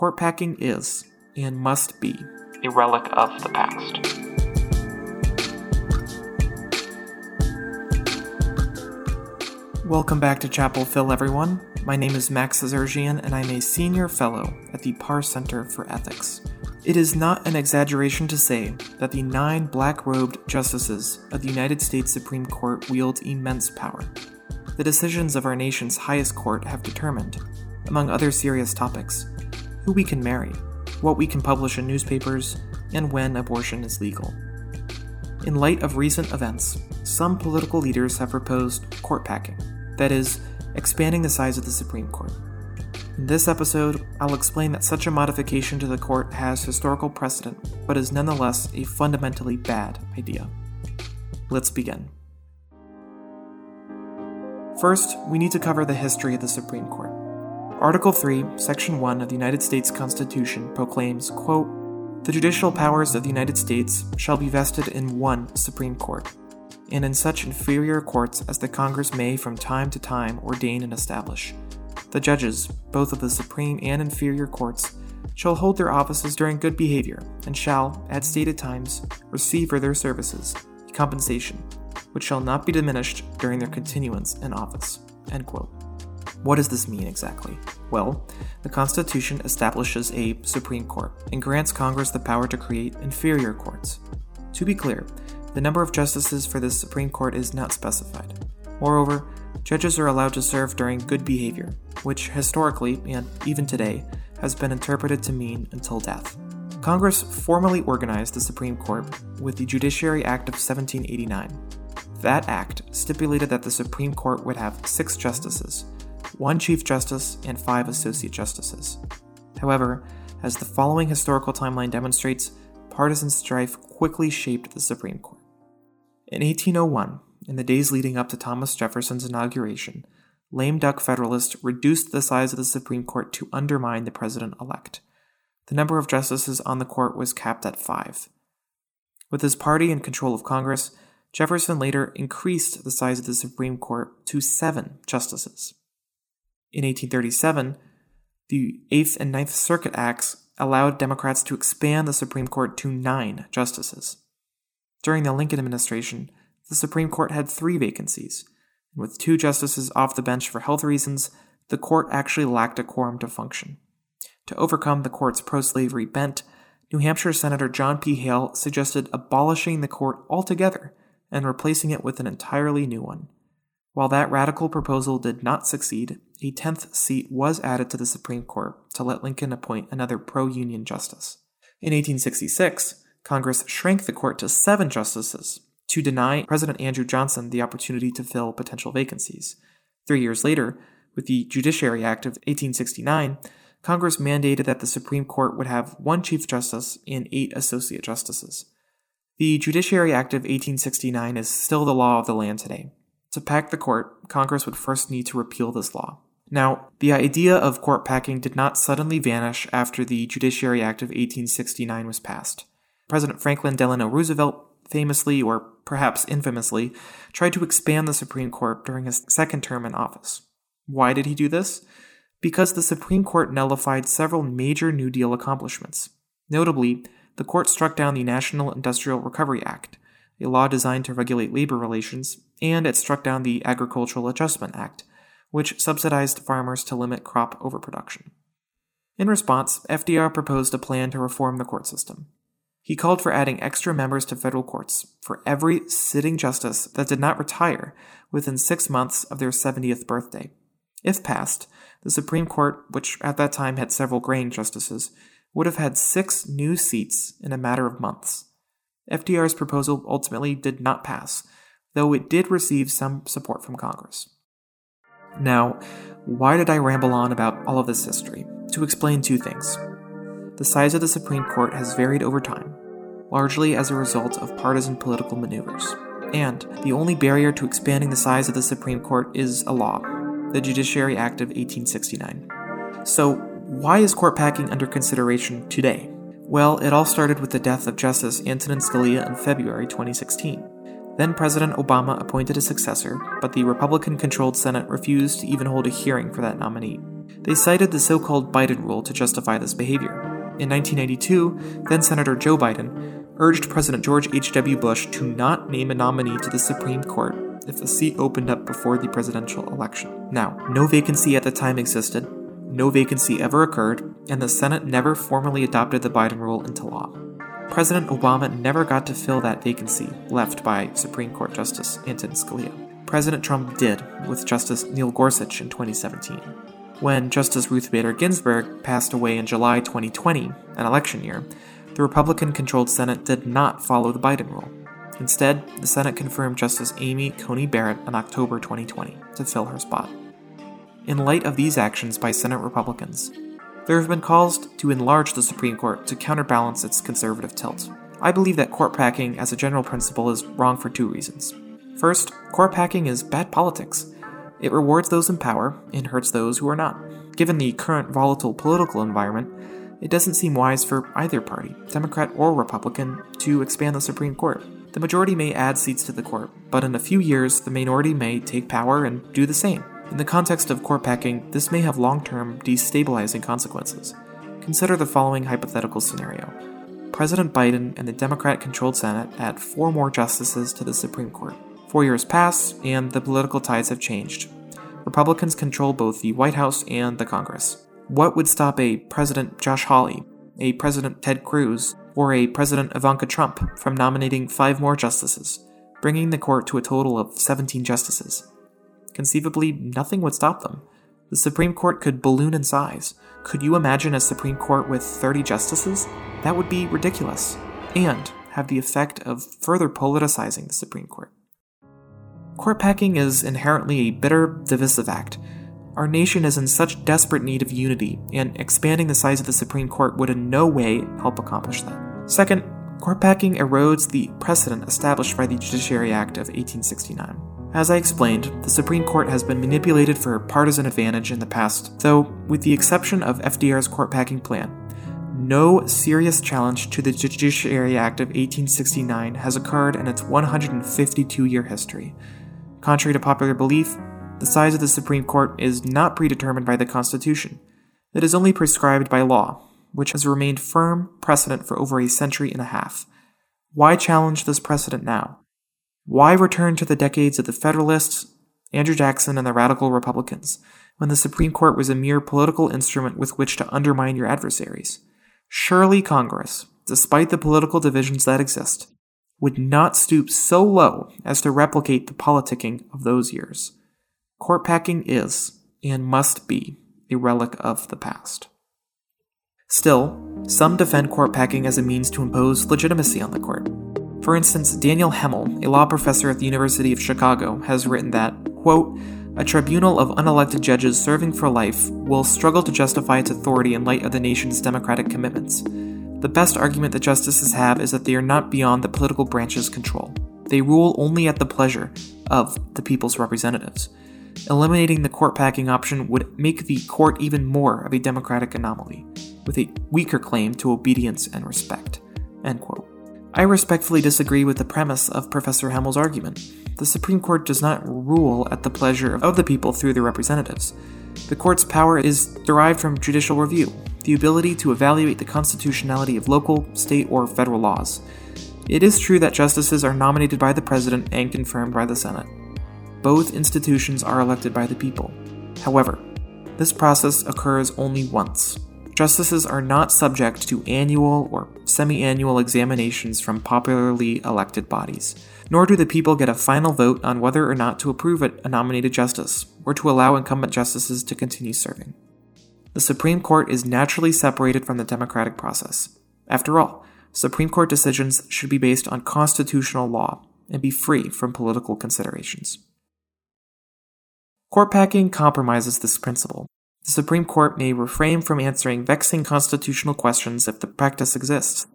court packing is, and must be, a relic of the past. Welcome back to Chapel Phil, everyone. My name is Max Azergian, and I'm a senior fellow at the Parr Center for Ethics. It is not an exaggeration to say that the nine black robed justices of the United States Supreme Court wield immense power. The decisions of our nation's highest court have determined, among other serious topics, who we can marry, what we can publish in newspapers, and when abortion is legal. In light of recent events, some political leaders have proposed court packing that is, expanding the size of the Supreme Court. In this episode, I'll explain that such a modification to the court has historical precedent, but is nonetheless a fundamentally bad idea. Let's begin. First, we need to cover the history of the Supreme Court. Article 3, Section 1 of the United States Constitution proclaims, quote, The judicial powers of the United States shall be vested in one Supreme Court, and in such inferior courts as the Congress may from time to time ordain and establish. The judges, both of the supreme and inferior courts, shall hold their offices during good behavior, and shall, at stated times, receive for their services compensation, which shall not be diminished during their continuance in office. What does this mean exactly? Well, the Constitution establishes a Supreme Court and grants Congress the power to create inferior courts. To be clear, the number of justices for the Supreme Court is not specified. Moreover, judges are allowed to serve during good behavior, which historically, and even today, has been interpreted to mean until death. Congress formally organized the Supreme Court with the Judiciary Act of 1789. That act stipulated that the Supreme Court would have six justices, one Chief Justice, and five Associate Justices. However, as the following historical timeline demonstrates, partisan strife quickly shaped the Supreme Court. In 1801, in the days leading up to Thomas Jefferson's inauguration, lame duck Federalists reduced the size of the Supreme Court to undermine the president elect. The number of justices on the court was capped at five. With his party in control of Congress, Jefferson later increased the size of the Supreme Court to seven justices. In 1837, the Eighth and Ninth Circuit Acts allowed Democrats to expand the Supreme Court to nine justices. During the Lincoln administration, the Supreme Court had three vacancies. With two justices off the bench for health reasons, the court actually lacked a quorum to function. To overcome the court's pro slavery bent, New Hampshire Senator John P. Hale suggested abolishing the court altogether and replacing it with an entirely new one. While that radical proposal did not succeed, a 10th seat was added to the Supreme Court to let Lincoln appoint another pro union justice. In 1866, Congress shrank the court to seven justices to deny President Andrew Johnson the opportunity to fill potential vacancies. Three years later, with the Judiciary Act of 1869, Congress mandated that the Supreme Court would have one Chief Justice and eight Associate Justices. The Judiciary Act of 1869 is still the law of the land today. To pack the court, Congress would first need to repeal this law. Now, the idea of court packing did not suddenly vanish after the Judiciary Act of 1869 was passed. President Franklin Delano Roosevelt famously, or perhaps infamously, tried to expand the Supreme Court during his second term in office. Why did he do this? Because the Supreme Court nullified several major New Deal accomplishments. Notably, the court struck down the National Industrial Recovery Act, a law designed to regulate labor relations, and it struck down the Agricultural Adjustment Act, which subsidized farmers to limit crop overproduction. In response, FDR proposed a plan to reform the court system. He called for adding extra members to federal courts for every sitting justice that did not retire within six months of their 70th birthday. If passed, the Supreme Court, which at that time had several graying justices, would have had six new seats in a matter of months. FDR's proposal ultimately did not pass, though it did receive some support from Congress. Now, why did I ramble on about all of this history? To explain two things the size of the Supreme Court has varied over time, largely as a result of partisan political maneuvers. And the only barrier to expanding the size of the Supreme Court is a law, the Judiciary Act of 1869. So, why is court packing under consideration today? Well, it all started with the death of Justice Antonin Scalia in February 2016. Then President Obama appointed a successor, but the Republican controlled Senate refused to even hold a hearing for that nominee. They cited the so called Biden rule to justify this behavior. In 1992, then Senator Joe Biden urged President George H.W. Bush to not name a nominee to the Supreme Court if a seat opened up before the presidential election. Now, no vacancy at the time existed, no vacancy ever occurred, and the Senate never formally adopted the Biden rule into law. President Obama never got to fill that vacancy left by Supreme Court Justice Antonin Scalia. President Trump did with Justice Neil Gorsuch in 2017. When Justice Ruth Bader Ginsburg passed away in July 2020, an election year, the Republican controlled Senate did not follow the Biden rule. Instead, the Senate confirmed Justice Amy Coney Barrett in October 2020 to fill her spot. In light of these actions by Senate Republicans, there have been calls to enlarge the Supreme Court to counterbalance its conservative tilt. I believe that court packing, as a general principle, is wrong for two reasons. First, court packing is bad politics. It rewards those in power and hurts those who are not. Given the current volatile political environment, it doesn't seem wise for either party, Democrat or Republican, to expand the Supreme Court. The majority may add seats to the court, but in a few years, the minority may take power and do the same. In the context of court packing, this may have long term destabilizing consequences. Consider the following hypothetical scenario President Biden and the Democrat controlled Senate add four more justices to the Supreme Court. Four years pass, and the political tides have changed. Republicans control both the White House and the Congress. What would stop a President Josh Hawley, a President Ted Cruz, or a President Ivanka Trump from nominating five more justices, bringing the court to a total of 17 justices? Conceivably, nothing would stop them. The Supreme Court could balloon in size. Could you imagine a Supreme Court with 30 justices? That would be ridiculous, and have the effect of further politicizing the Supreme Court. Court packing is inherently a bitter, divisive act. Our nation is in such desperate need of unity, and expanding the size of the Supreme Court would in no way help accomplish that. Second, court packing erodes the precedent established by the Judiciary Act of 1869. As I explained, the Supreme Court has been manipulated for partisan advantage in the past, though, with the exception of FDR's court packing plan, no serious challenge to the Judiciary Act of 1869 has occurred in its 152 year history. Contrary to popular belief, the size of the Supreme Court is not predetermined by the Constitution. It is only prescribed by law, which has remained firm precedent for over a century and a half. Why challenge this precedent now? Why return to the decades of the Federalists, Andrew Jackson, and the Radical Republicans, when the Supreme Court was a mere political instrument with which to undermine your adversaries? Surely Congress, despite the political divisions that exist, would not stoop so low as to replicate the politicking of those years. Court packing is, and must be, a relic of the past. Still, some defend court packing as a means to impose legitimacy on the court. For instance, Daniel Hemel, a law professor at the University of Chicago, has written that, quote, a tribunal of unelected judges serving for life will struggle to justify its authority in light of the nation's democratic commitments. The best argument that justices have is that they are not beyond the political branch's control. They rule only at the pleasure of the people's representatives. Eliminating the court packing option would make the court even more of a democratic anomaly, with a weaker claim to obedience and respect. I respectfully disagree with the premise of Professor Hemel's argument. The Supreme Court does not rule at the pleasure of the people through their representatives. The court's power is derived from judicial review, the ability to evaluate the constitutionality of local, state, or federal laws. It is true that justices are nominated by the President and confirmed by the Senate. Both institutions are elected by the people. However, this process occurs only once. Justices are not subject to annual or semi annual examinations from popularly elected bodies, nor do the people get a final vote on whether or not to approve a nominated justice or to allow incumbent justices to continue serving the Supreme Court is naturally separated from the democratic process. After all, Supreme Court decisions should be based on constitutional law and be free from political considerations. Court packing compromises this principle. The Supreme Court may refrain from answering vexing constitutional questions if the practice exists.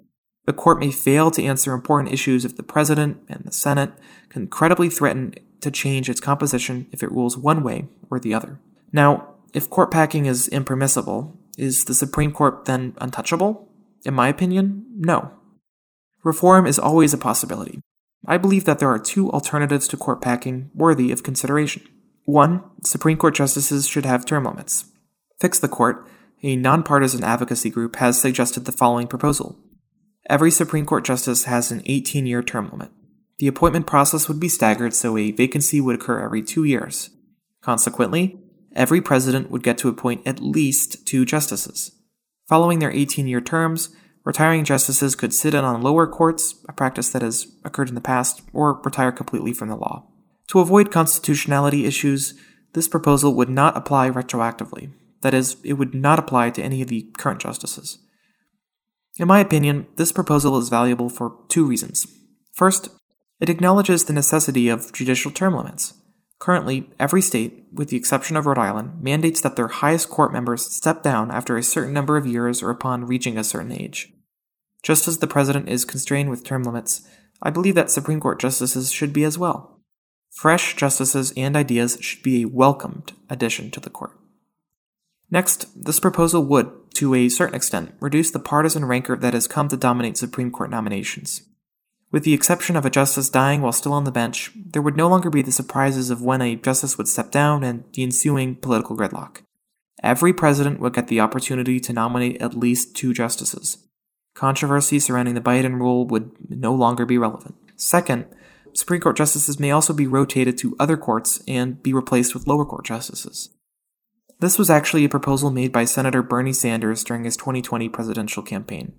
The court may fail to answer important issues if the President and the Senate can credibly threaten to change its composition if it rules one way or the other. Now, if court packing is impermissible, is the Supreme Court then untouchable? In my opinion, no. Reform is always a possibility. I believe that there are two alternatives to court packing worthy of consideration. One, Supreme Court justices should have term limits. Fix the Court, a nonpartisan advocacy group, has suggested the following proposal. Every Supreme Court justice has an 18 year term limit. The appointment process would be staggered so a vacancy would occur every two years. Consequently, every president would get to appoint at least two justices. Following their 18 year terms, retiring justices could sit in on lower courts, a practice that has occurred in the past, or retire completely from the law. To avoid constitutionality issues, this proposal would not apply retroactively. That is, it would not apply to any of the current justices. In my opinion, this proposal is valuable for two reasons. First, it acknowledges the necessity of judicial term limits. Currently, every state, with the exception of Rhode Island, mandates that their highest court members step down after a certain number of years or upon reaching a certain age. Just as the president is constrained with term limits, I believe that Supreme Court justices should be as well. Fresh justices and ideas should be a welcomed addition to the court. Next, this proposal would, to a certain extent, reduce the partisan rancor that has come to dominate Supreme Court nominations. With the exception of a justice dying while still on the bench, there would no longer be the surprises of when a justice would step down and the ensuing political gridlock. Every president would get the opportunity to nominate at least two justices. Controversy surrounding the Biden rule would no longer be relevant. Second, Supreme Court justices may also be rotated to other courts and be replaced with lower court justices. This was actually a proposal made by Senator Bernie Sanders during his 2020 presidential campaign.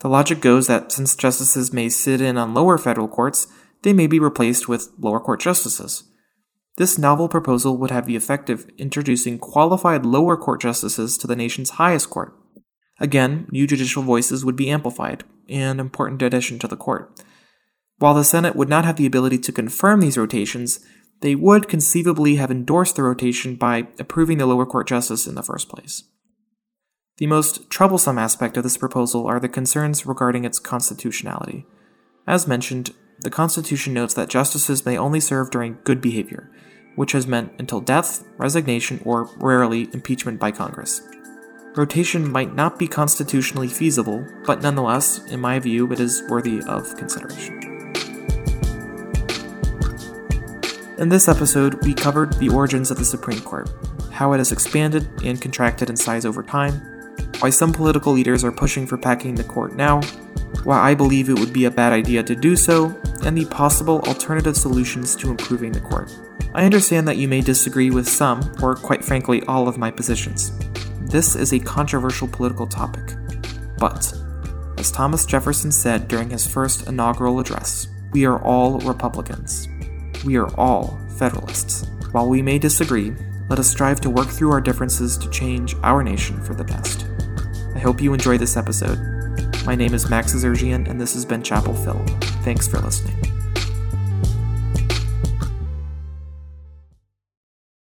The logic goes that since justices may sit in on lower federal courts, they may be replaced with lower court justices. This novel proposal would have the effect of introducing qualified lower court justices to the nation's highest court. Again, new judicial voices would be amplified, an important addition to the court. While the Senate would not have the ability to confirm these rotations, they would conceivably have endorsed the rotation by approving the lower court justice in the first place. The most troublesome aspect of this proposal are the concerns regarding its constitutionality. As mentioned, the Constitution notes that justices may only serve during good behavior, which has meant until death, resignation, or rarely impeachment by Congress. Rotation might not be constitutionally feasible, but nonetheless, in my view, it is worthy of consideration. In this episode, we covered the origins of the Supreme Court, how it has expanded and contracted in size over time, why some political leaders are pushing for packing the court now, why I believe it would be a bad idea to do so, and the possible alternative solutions to improving the court. I understand that you may disagree with some, or quite frankly, all of my positions. This is a controversial political topic. But, as Thomas Jefferson said during his first inaugural address, we are all Republicans. We are all Federalists. While we may disagree, let us strive to work through our differences to change our nation for the best. I hope you enjoyed this episode. My name is Max Azergian, and this has been Chapel Phil. Thanks for listening.